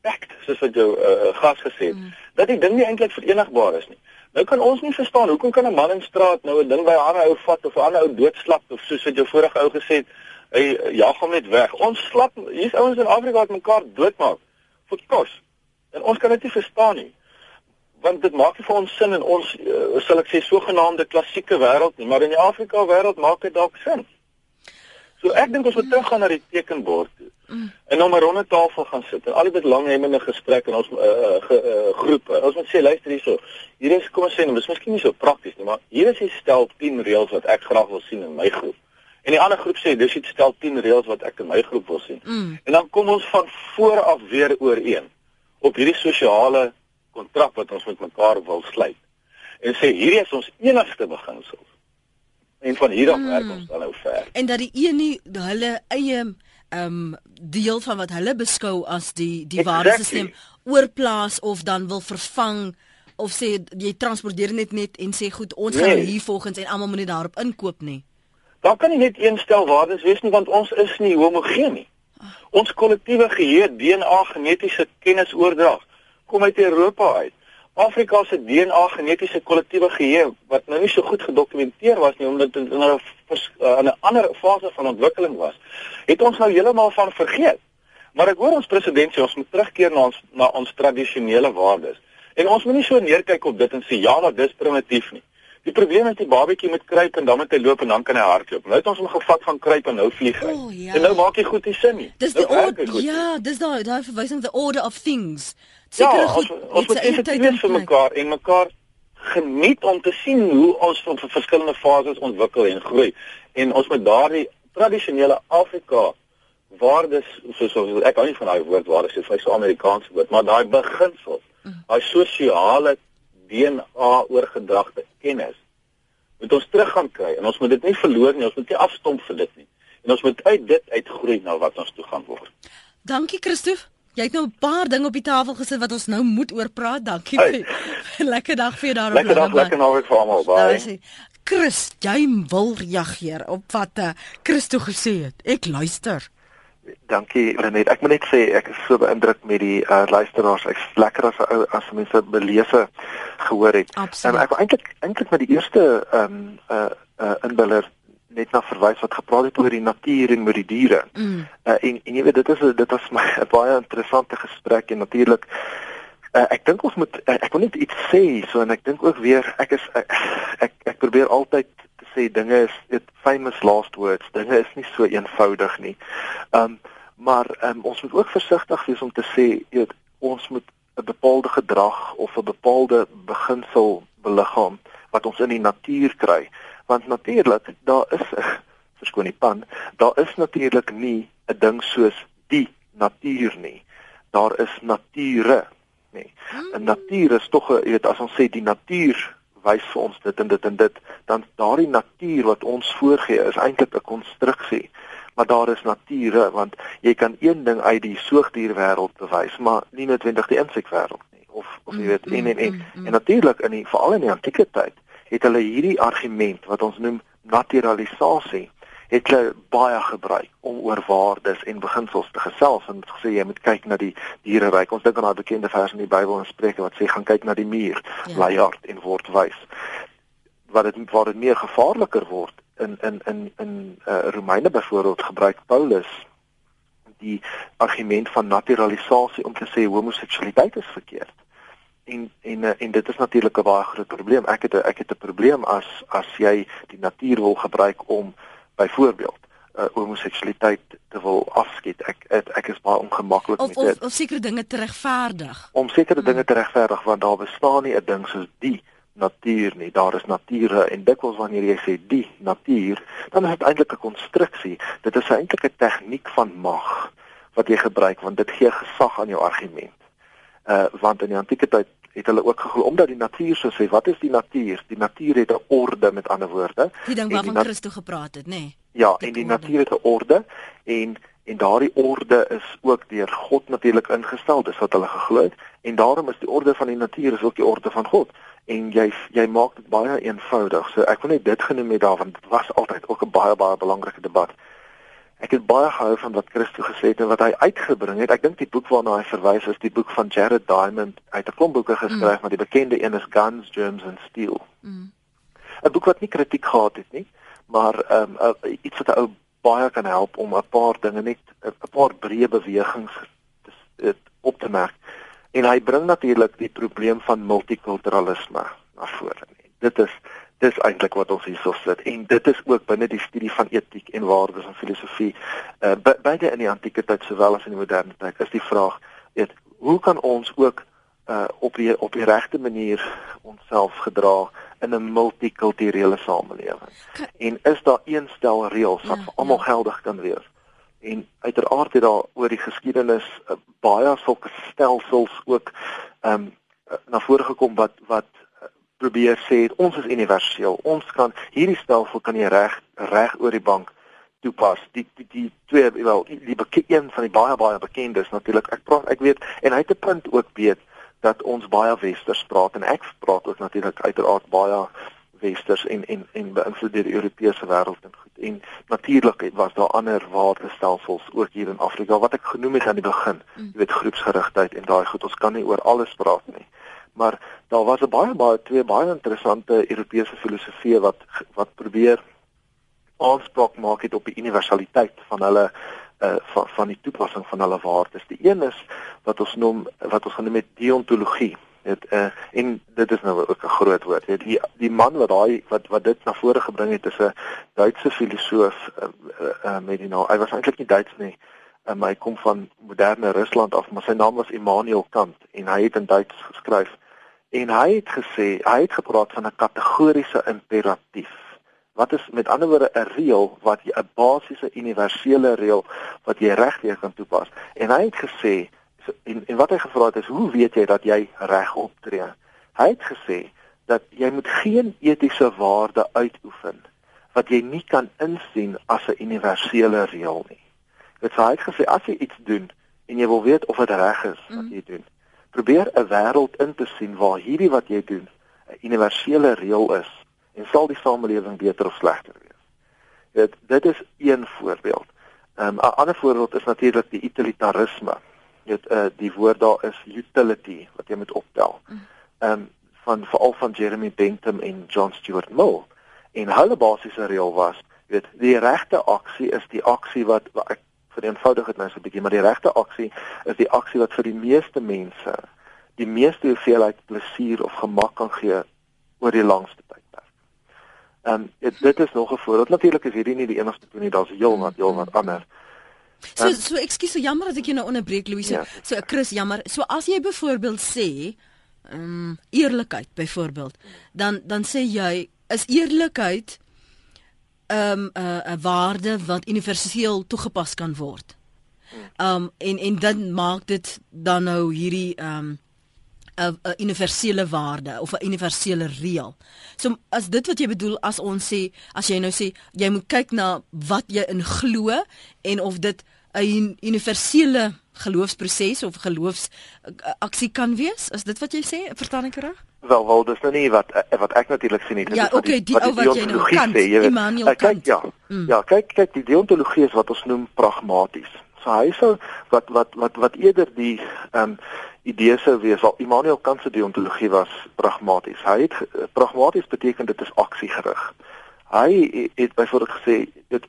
pact, soos wat jou uh, gas gesê het, hmm. dat die ding nie eintlik verenigbaar is nie. Nou kan ons nie verstaan hoekom kan 'n man in straat nou 'n ding by 'n ander ou vat of 'n ander ou doodslap of soos wat jou vorige ou gesê het, hy jag hom net weg. Ons slap hier's ouens in Afrika wat mekaar doodmaak vir kos. En ons kan dit nie verstaan nie. Want dit maak nie vir ons sin in ons uh, sal ek sê sogenaamde klassieke wêreld nie, maar in die Afrika wêreld maak dit dalk sin. So ek dink ons moet teruggaan na die tekenbord toe. Mm. En om 'n ronde tafel gaan sit en al dit langhemmende gesprek en ons uh, ge, uh, groepe. Ons moet sê luister hierso. Hier is kom ons sê, dit is miskien nie so prakties nie, maar hier is 'n stel 10 reëls wat ek graag wil sien in my groep. En die ander groep sê dis iets stel 10 reëls wat ek in my groep wil sien. Mm. En dan kom ons van voor af weer ooreen op hierdie sosiale kontrak wat ons met mekaar wil sluit. En sê hierdie is ons enigste beginsels. En van hier af mm. werk ons dan nou ver. En dat die een nie hulle eie ehm um, deel van wat hulle beskou as die die exactly. waardesisteem oorplaas of dan wil vervang of sê jy transporteer net net en sê goed ons nee. gaan hier volgens en almal moet net daarop inkoop nie. Daar kan nie net een stel waardes wees nie want ons is nie homogeen nie. Ons kollektiewe geheue DNA genetiese kennisoordrag kom uit Europa uit. Afrika se DNA genetiese kollektiewe geheue wat nou nie so goed gedokumenteer was nie omdat dit in 'n uh, in 'n ander fase van ontwikkeling was, het ons nou heeltemal van vergeet. Maar ek hoor ons president sê ons moet terugkeer na ons na ons tradisionele waardes. En ons moet nie so neerkyk op dit en sê ja, dat dis primitief nie. Die probleem is die babatjie moet kruip en dan moet hy loop en dan kan hy hardloop. Nou het ons hom gevat van kruip en nou vlieg hy. Oh, ja. En nou maak hy goed die sin nie. Dis nou die order. Ja, dis daai daai verwysing the order of things. Seker ja, goed. Ons, ons moet sensitief vir mekaar en mekaar geniet om te sien hoe ons van verskillende fases ontwikkel en groei. En ons moet daardie tradisionele Afrika waardes soos so, ek hou nie van daai woord waardes, dit is 'n Amerikaanse woord, maar daai beginsel, mm. daai sosiale DNA oorgedragte kennis moet ons terug gaan kry en ons moet dit nie verloor nie, ons moet nie afstomp vir dit nie. En ons moet uit dit uitgroei na wat ons toe gaan word. Dankie Christof. Jy het nou 'n paar dinge op die tafel gesit wat ons nou moet oor praat. Dankie. Hey. lekker dag vir jou daar op. Lekker dag, lekker naweek vir almal. Baie. Nou, Chris, jy wil reageer op wat uh, Christo gesê het. Ek luister. Dankie Renet. Ek moet net sê ek is so beïndruk met die uh, luisteraars. Ek's lekker as as mense belese gehoor het. En ek wou eintlik eintlik met die eerste ehm um, uh, uh, inbeller net na verwys wat gepraat het oor die natuur en oor die diere. Mm. Uh, en en jy weet dit is dit was my 'n baie interessante gesprek en natuurlik uh, ek dink ons moet uh, ek wil net iets sê so en ek dink ook weer ek is uh, ek ek probeer altyd te sê dinge is dit famous last words. Dinge is nie so eenvoudig nie. Um maar um, ons moet ook versigtig wees om te sê jy weet ons moet 'n bepaalde gedrag of 'n bepaalde beginsel beliggaam wat ons in die natuur kry want natuurlik daar is verskoon die pan daar is natuurlik nie 'n ding soos die natuur nie. Daar is nature nê 'n mm. natuur is tog jy weet as ons sê die natuur wys vir ons dit en dit en dit dan daardie natuur wat ons voorgee is eintlik 'n konstruksie maar daar is nature want jy kan een ding uit die soogdierwêreld bewys maar nie noodwendig die insekwêreld nie. Of of jy weet en en en, en natuurlik in die veral in die antieke tyd het hulle hierdie argument wat ons noem naturalisasie het hulle baie gebruik om oor waardes en beginsels te gesels en het gesê jy moet kyk na die diereryk. Ons dink aan daai bekende vers in die Bybel in Spreuke wat sê gaan kyk na die muur, ja. laai hart en word wys. Wat dit waar dit meer gevaarliker word in in in in uh, Romeine byvoorbeeld gebruik Paulus die argument van naturalisasie om te sê homoseksualiteit is verkeerd. En en eh, en dit is natuurlik 'n baie groot probleem. Ek het 'n ek het 'n probleem as as jy die natuur wil gebruik om byvoorbeeld uh, homoseksualiteit te wil afskiet. Ek ek, ek is baie ongemaklik met dit. Of of sekere dinge te regverdig. Om sekere hmm. dinge te regverdig want daar bestaan nie 'n ding soos die natuur nie. Daar is nature en dikwels wanneer jy sê die natuur, dan is dit eintlik 'n konstruksie. Dit is eintlik 'n tegniek van mag wat jy gebruik want dit gee gesag aan jou argument. Uh want in die antieke tyd het hulle ook geglo omdat die natuur so sê, wat is die natuur? Die natuur het 'n orde met ander woorde. Die ding waarvan Christus gepraat het, nê? Nee. Ja, die en die orde. natuur het 'n orde en en daardie orde is ook deur God natuurlik ingestel, dis wat hulle geglo het en daarom is die orde van die natuur is ook die orde van God en jy jy maak dit baie eenvoudig. So ek wil net dit genoem het daar want dit was altyd ook 'n baie baie belangrike debat. Ek het baie gehou van wat Christus gesê het en wat hy uitgebring het. Ek dink die boek waarna hy verwys is die boek van Jared Diamond. Hy het 'n klomp boeke geskryf, mm. maar die bekende een is Guns, Germs and Steel. Mm. 'n Boek wat nie kritiek gehad het nie, maar ehm um, iets wat 'n ou baie kan help om 'n paar dinge net 'n paar breë bewegings te op te merk. En hy bring natuurlik die probleem van multikulturalisme na vore. Dit is dis eintlik wat ons hierso sit. En dit is ook binne die studie van etiek en waardes en filosofie uh, beide in die antieke tyd sowel as in die moderne tyd is die vraag weet hoe kan ons ook uh, op die op die regte manier onsself gedra in 'n multikulturele samelewing? En is daar een stel reëls wat ja, vir almal ja. geldig kan wees? En uiteraard het daar oor die geskiedenis uh, baie sulke stelsels ook ehm um, na vore gekom wat wat probeer sê ons is universeel. Ons kan hierdie stelsel kan jy reg reg oor die bank toepas. Die die die twee wel die bekend van die baie baie bekendes natuurlik. Ek praat ek weet en hy het 'n punt ook weet dat ons baie westers praat en ek praat ook natuurlik uiteraard baie westers en en en beïnvloed deur die Europese wêreld en goed. En natuurlik was daar ander waardestelsels ook hier in Afrika wat ek genoem het aan die begin. Mm. Jy weet groepsgerigtheid en daai goed. Ons kan nie oor alles praat nie maar daar was 'n baie baie twee baie interessante Europese filosofieë wat wat probeer aanspraak maak het op die universaliteit van hulle uh, van van die toepassing van hulle waardes. Die een is wat ons noem wat ons genoem het deontologie. Dit uh, en dit is nou ook 'n groot woord. Dit die die man wat daai wat wat dit na vore gebring het is 'n Duitse filosoof uh, uh, uh, met die nou hy was eintlik nie Duits nie. Um, hy kom van moderne Rusland af, maar sy naam was Immanuel Kant en hy het in Duits geskryf en hy het gesê hy het gepraat van 'n kategoriese imperatief. Wat is met ander woorde 'n reël wat 'n basiese universele reël wat jy regtig kan toepas. En hy het gesê en en wat hy gevra het is hoe weet jy dat jy reg optree? Hy het gesê dat jy moet geen etiese waarde uitoefen wat jy nie kan insien as 'n universele reël nie. Dit sê hy het gesê as jy iets doen en jy wil weet of dit reg is wat jy doen probeer 'n wêreld in te sien waar hierdie wat jy doen 'n universele reël is en sal die samelewing beter of slegter wees. Dit dit is een voorbeeld. Um, 'n um, ander voorbeeld is natuurlik die utilitarisme. Dit uh die woord daar is utility wat jy moet optel. Ehm um, van veral van Jeremy Bentham en John Stuart Mill. En hulle basiese reël was, weet, die regte aksie is die aksie wat, wat ek vereenvoudig dit nou so 'n bietjie, maar die regte aksie is die aksie wat vir die meeste mense die meeste hoeveelheid plesier of gemak kan gee oor die langste tydperk. Ehm um, dit is nog 'n voorbeeld. Natuurlik is hierdie nie die enigste punt nie, daar's heel wat heel wat ander. So um, so ekskuus, so jammer as ek jou nou onderbreek Louise. Ja. So Chris, jammer. So as jy byvoorbeeld sê ehm um, eerlikheid byvoorbeeld, dan dan sê jy is eerlikheid ehm um, 'n 'n waarde wat universeel toegepas kan word. Um, en en dan maak dit dan nou hierdie um, 'n 'n universele waarde of 'n universele reël. So as dit wat jy bedoel as ons sê as jy nou sê jy moet kyk na wat jy in glo en of dit 'n universele geloofsproses of geloofs aksie kan wees? Is dit wat jy sê? Verstaan ek reg? Wel, wel, dis nou nie wat wat ek natuurlik sien nie. Dit ja, is wat okay, die, wat die ou wat jy nou kan, sê, jy weet. Immanuel Uh, kyk, Kant. ja. Mm. Ja, kyk, kyk, die deontologie is wat ons noem pragmaties. So hy sou wat wat wat wat eerder die ehm um, idee sou wees al Immanuel Kant se deontologie was pragmaties. Hy het pragmaties beteken dit is aksiegerig. Hy het byvoorbeeld gesê dit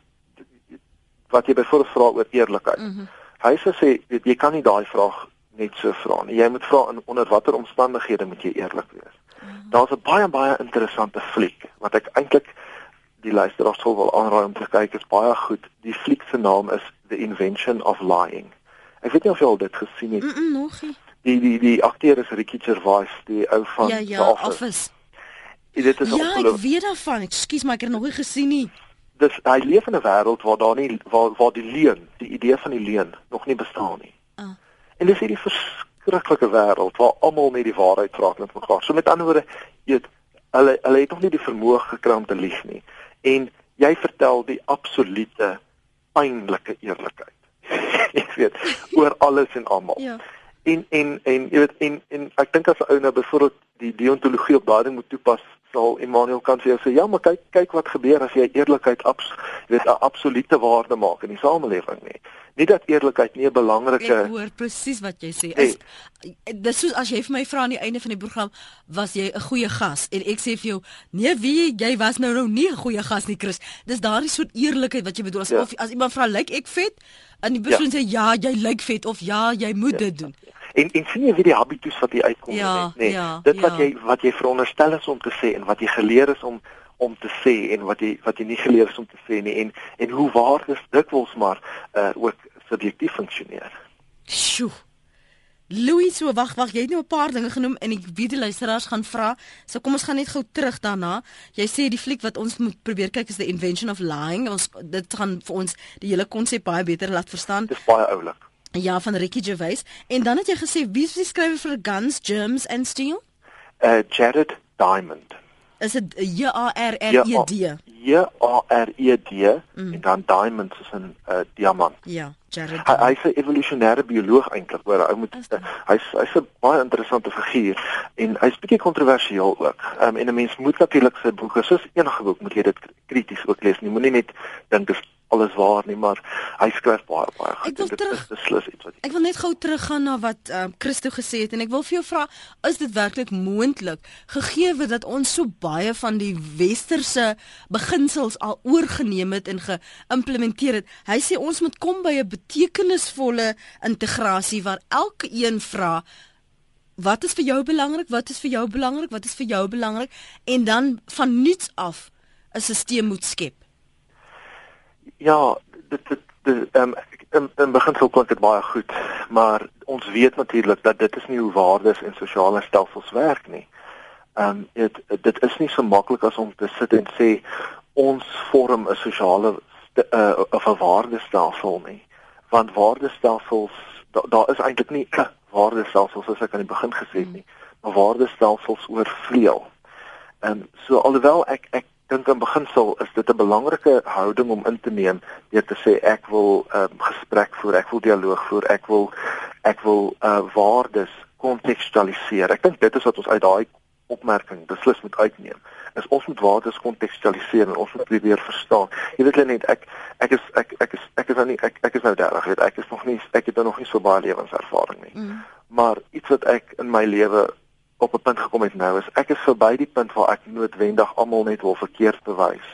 wat jy byvoorbeeld vra oor eerlikheid. Mm -hmm. Hy sê sê weet, jy kan nie daai vraag net so vra nie. Jy moet vra in onder watter omstandighede moet jy eerlik wees. Mm -hmm. Daar's 'n baie baie interessante fliek wat ek eintlik die luisteraars sou wil aanraai om te kyk. is baie goed. Die fliek se naam is The Invention of Lying. Ek weet nie of jy al dit gesien het. Mm -mm, nog nie. Die die die akteur is Ricky Gervais, die ou van Ja, The ja, Office. Office. Dit is Ja, ek ongelooflik. weet daarvan. Ekskuus, maar ek het nog nie gesien nie. Dis hy leef in 'n wêreld waar daar nie waar waar die leuen, die idee van die leuen nog nie bestaan nie. En dis hierdie verskriklike wêreld waar almal net die waarheid praat met mekaar. So met ander woorde, jy weet, hulle hulle het nog nie die vermoë gekry om te lieg nie. En jy vertel die absolute pynlike eerlikheid. jy weet, oor alles en almal. Ja. En en en jy weet en en ek dink as 'n ou nou byvoorbeeld die deontologie op daardie moet toepas, sal Immanuel kan vir jou sê, ja, maar kyk kyk wat gebeur as jy eerlikheid abs jy weet 'n absolute waarde maak in die samelewing nie. Nie dat eerlikheid nie 'n belangrike Ek hoor presies wat jy sê. As dis soos as jy vir my vra aan die einde van die program, was jy 'n goeie gas en ek sê vir jou, nee, wie jy was nou nou nie 'n goeie gas nie, Chris. Dis daardie soort eerlikheid wat jy bedoel as Ja. of as iemand vra, "Lyk ek vet?" en die persoon sê, "Ja, jy lyk vet" of "Ja, jy moet dit doen." En en sien jy wie die habitus wat jy uitkom Ja, met, nee. ja, Dit wat ja. jy wat jy veronderstel is om te sê en wat jy geleer is om om te sê en wat jy wat jy nie geleer is om te sê nie en en hoe waardes dikwels maar uh ook subjektief funksioneer. Sjoe. Louis, so wag, wag, jy het nou 'n paar dinge genoem en ek weet die luisteraars gaan vra. So kom ons gaan net gou terug daarna. Jy sê die fliek wat ons moet probeer kyk is The Invention of Lying. Ons dit gaan vir ons die hele konsep baie beter laat verstaan. Dis baie oulik. Ja, van Ricky Gervais. En dan het jy gesê wie is die skrywer vir Guns, Germs and Steel? Uh Jared Diamond. Is dit J A R R E D? J A R E D en dan diamond soos 'n uh, diamant. Ja, Jared. Hy hy's 'n evolusionêre bioloog eintlik, hoor. Hy moet Is hy's hy's 'n baie interessante figuur en hy's bietjie kontroversieel ook. Um, en 'n mens moet natuurlik sy boeke, soos enige boek, moet jy dit krities ook lees. Jy moenie net dink dis alles waar nie, maar hy skryf baie baie goed. Ek wil dit terug- is beslis iets wat Ek wil net gou teruggaan na wat ehm uh, Christo gesê het en ek wil vir jou vra, is dit werklik moontlik gegee dat ons so baie van die westerse beginsels al oorgeneem het en geïmplementeer het. Hy sê ons moet kom by 'n betekenisvolle integrasie waar elke een vra wat is vir jou belangrik? Wat is vir jou belangrik? Wat is vir jou belangrik? En dan van nuuts af 'n stelsel moet skep. Ja, dit dit dit ehm in, in beginsel klink dit baie goed, maar ons weet natuurlik dat dit is nie hoe waardes en sosiale stelsels werk nie. Ehm dit dit is nie so maklik as om te sit en sê ons vorm 'n sosiale of 'n waardestelsel nie. Want waardestelsels daar da is eintlik nie 'n waardestelsel soos ek aan die begin gesê het nie, maar waardestelsels oorvleuel. Ehm um, so alhoewel ek ek dink in beginsel is dit 'n belangrike houding om in te neem deur te sê ek wil ehm um, gesprek voer, ek wil dialoog voer, ek wil ek wil uh waardes kontekstualiseer. Ek dink dit is wat ons uit daai opmerking beslis moet uitneem. Is ons moet waardes kontekstualiseer en ons moet probeer verstaan. Jy weet net ek ek is ek ek is ek is nou nie ek ek is nou 30, weet ek is nog nie ek het nou nog nie so baie lewenservaring nie. Mm. Maar iets wat ek in my lewe op 'n punt gekom het nou is ek is verby die punt waar ek noodwendig almal net wil verkeerd bewys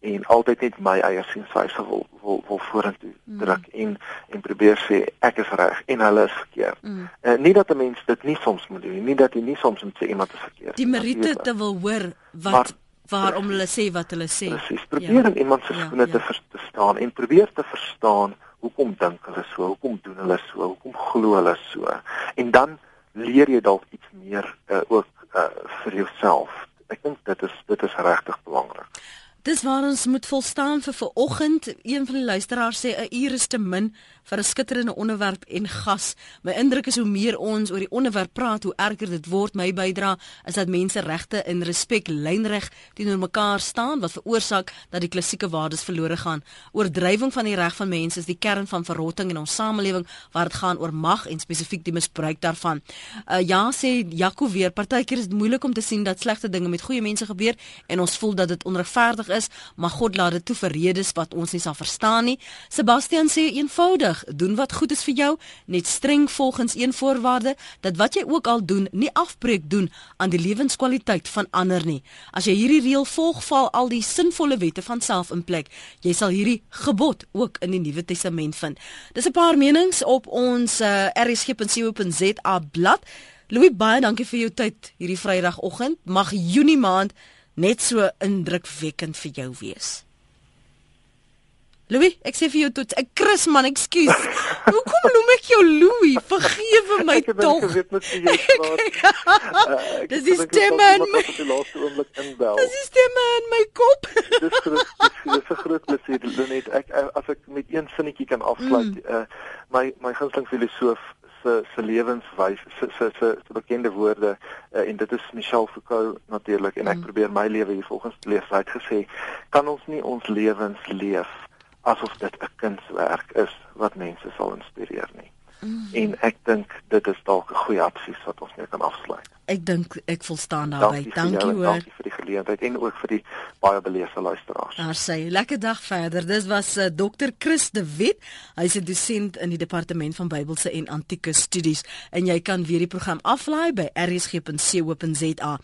en altyd net my eie sienwyse wil wil wil vorentoe Mm. druk en en probeer sê ek is reg en hulle is verkeerd. Mm. Uh, nie dat 'n mens dit nie soms moet doen nie, nie dat jy nie soms moet sê iemand is verkeerd. Die Marite te wil hoor wat Maar- waarom hulle sê wat hulle sê. Presies. Probeer in iemand se Ja, skoene ja. vers- te staan en probeer te verstaan hoekom dink hulle so, hoekom doen hulle so, hoekom glo hulle so. En dan leer jy dalk iets meer uh, ook uh, vir jouself. Ek dink dit is dit is regtig belangrik. Dis waar ons moet volstaan vir vanoggend. Een van die luisteraars sê 'n uur is te min vir 'n skitterende onderwerp en gas. My indruk is hoe meer ons oor die onderwerp praat, hoe erger dit word. My bydra is dat mense regte en respek lynreg teenoor mekaar staan wat veroorsaak dat die klassieke waardes verlore gaan. Oordrywing van die reg van mense is die kern van verrotting in ons samelewing waar dit gaan oor mag en spesifiek die misbruik daarvan. Uh, ja sê Jaco weer, partykeer is dit moeilik om te sien dat slegte dinge met goeie mense gebeur en ons voel dat dit onregverdig is, maar God laat dit toe vir redes wat ons nie sal verstaan nie. Sebastian sê eenvoudig, doen wat goed is vir jou, net streng volgens een voorwaarde dat wat jy ook al doen, nie afbreek doen aan die lewenskwaliteit van ander nie. As jy hierdie reël volg, val al die sinvolle wette van self in plek. Jy sal hierdie gebod ook in die Nuwe Testament vind. Dis 'n paar menings op ons uh, eh, rsg.co.za blad. Louis baie dankie vir jou tyd hierdie Vrydagoggend. Mag Junie maand net so indrukwekkend vir jou wees. Louis, ek sê vir jou tot ek Chris man, ekskuus. Hoekom noem ek jou Louis? Vergewe my ek tog. Ek weet net jy praat. Dis die stemme in my die laaste oomblik inbel. Dis die stemme in my kop. dis groot, dis 'n groot plesier net ek as ek met een sinnetjie kan afsluit. Mm. Uh, my my gunsteling filosoof se se lewenswys se se se bekende woorde uh, en dit is Michel Foucault natuurlik en ek mm. probeer my lewe hier volgens het gesê kan ons nie ons lewens leef asof dit 'n kunswerk is wat mense sal inspireer nie mm. en ek dink dit is dalk 'n goeie advies wat ons mee kan afsluit Ek dink ek volstaan daarbey. Dankie, dankie hoor. Dankie vir die geleentheid en ook vir die baie beleefde luisteraars. Daar sê, lekker dag verder. Dis was uh, eh, Dr. Chris de Wet. Hy's 'n dosent in die departement van Bybelse en Antieke Studies en jy kan weer die program aflaai by rsg.co.za.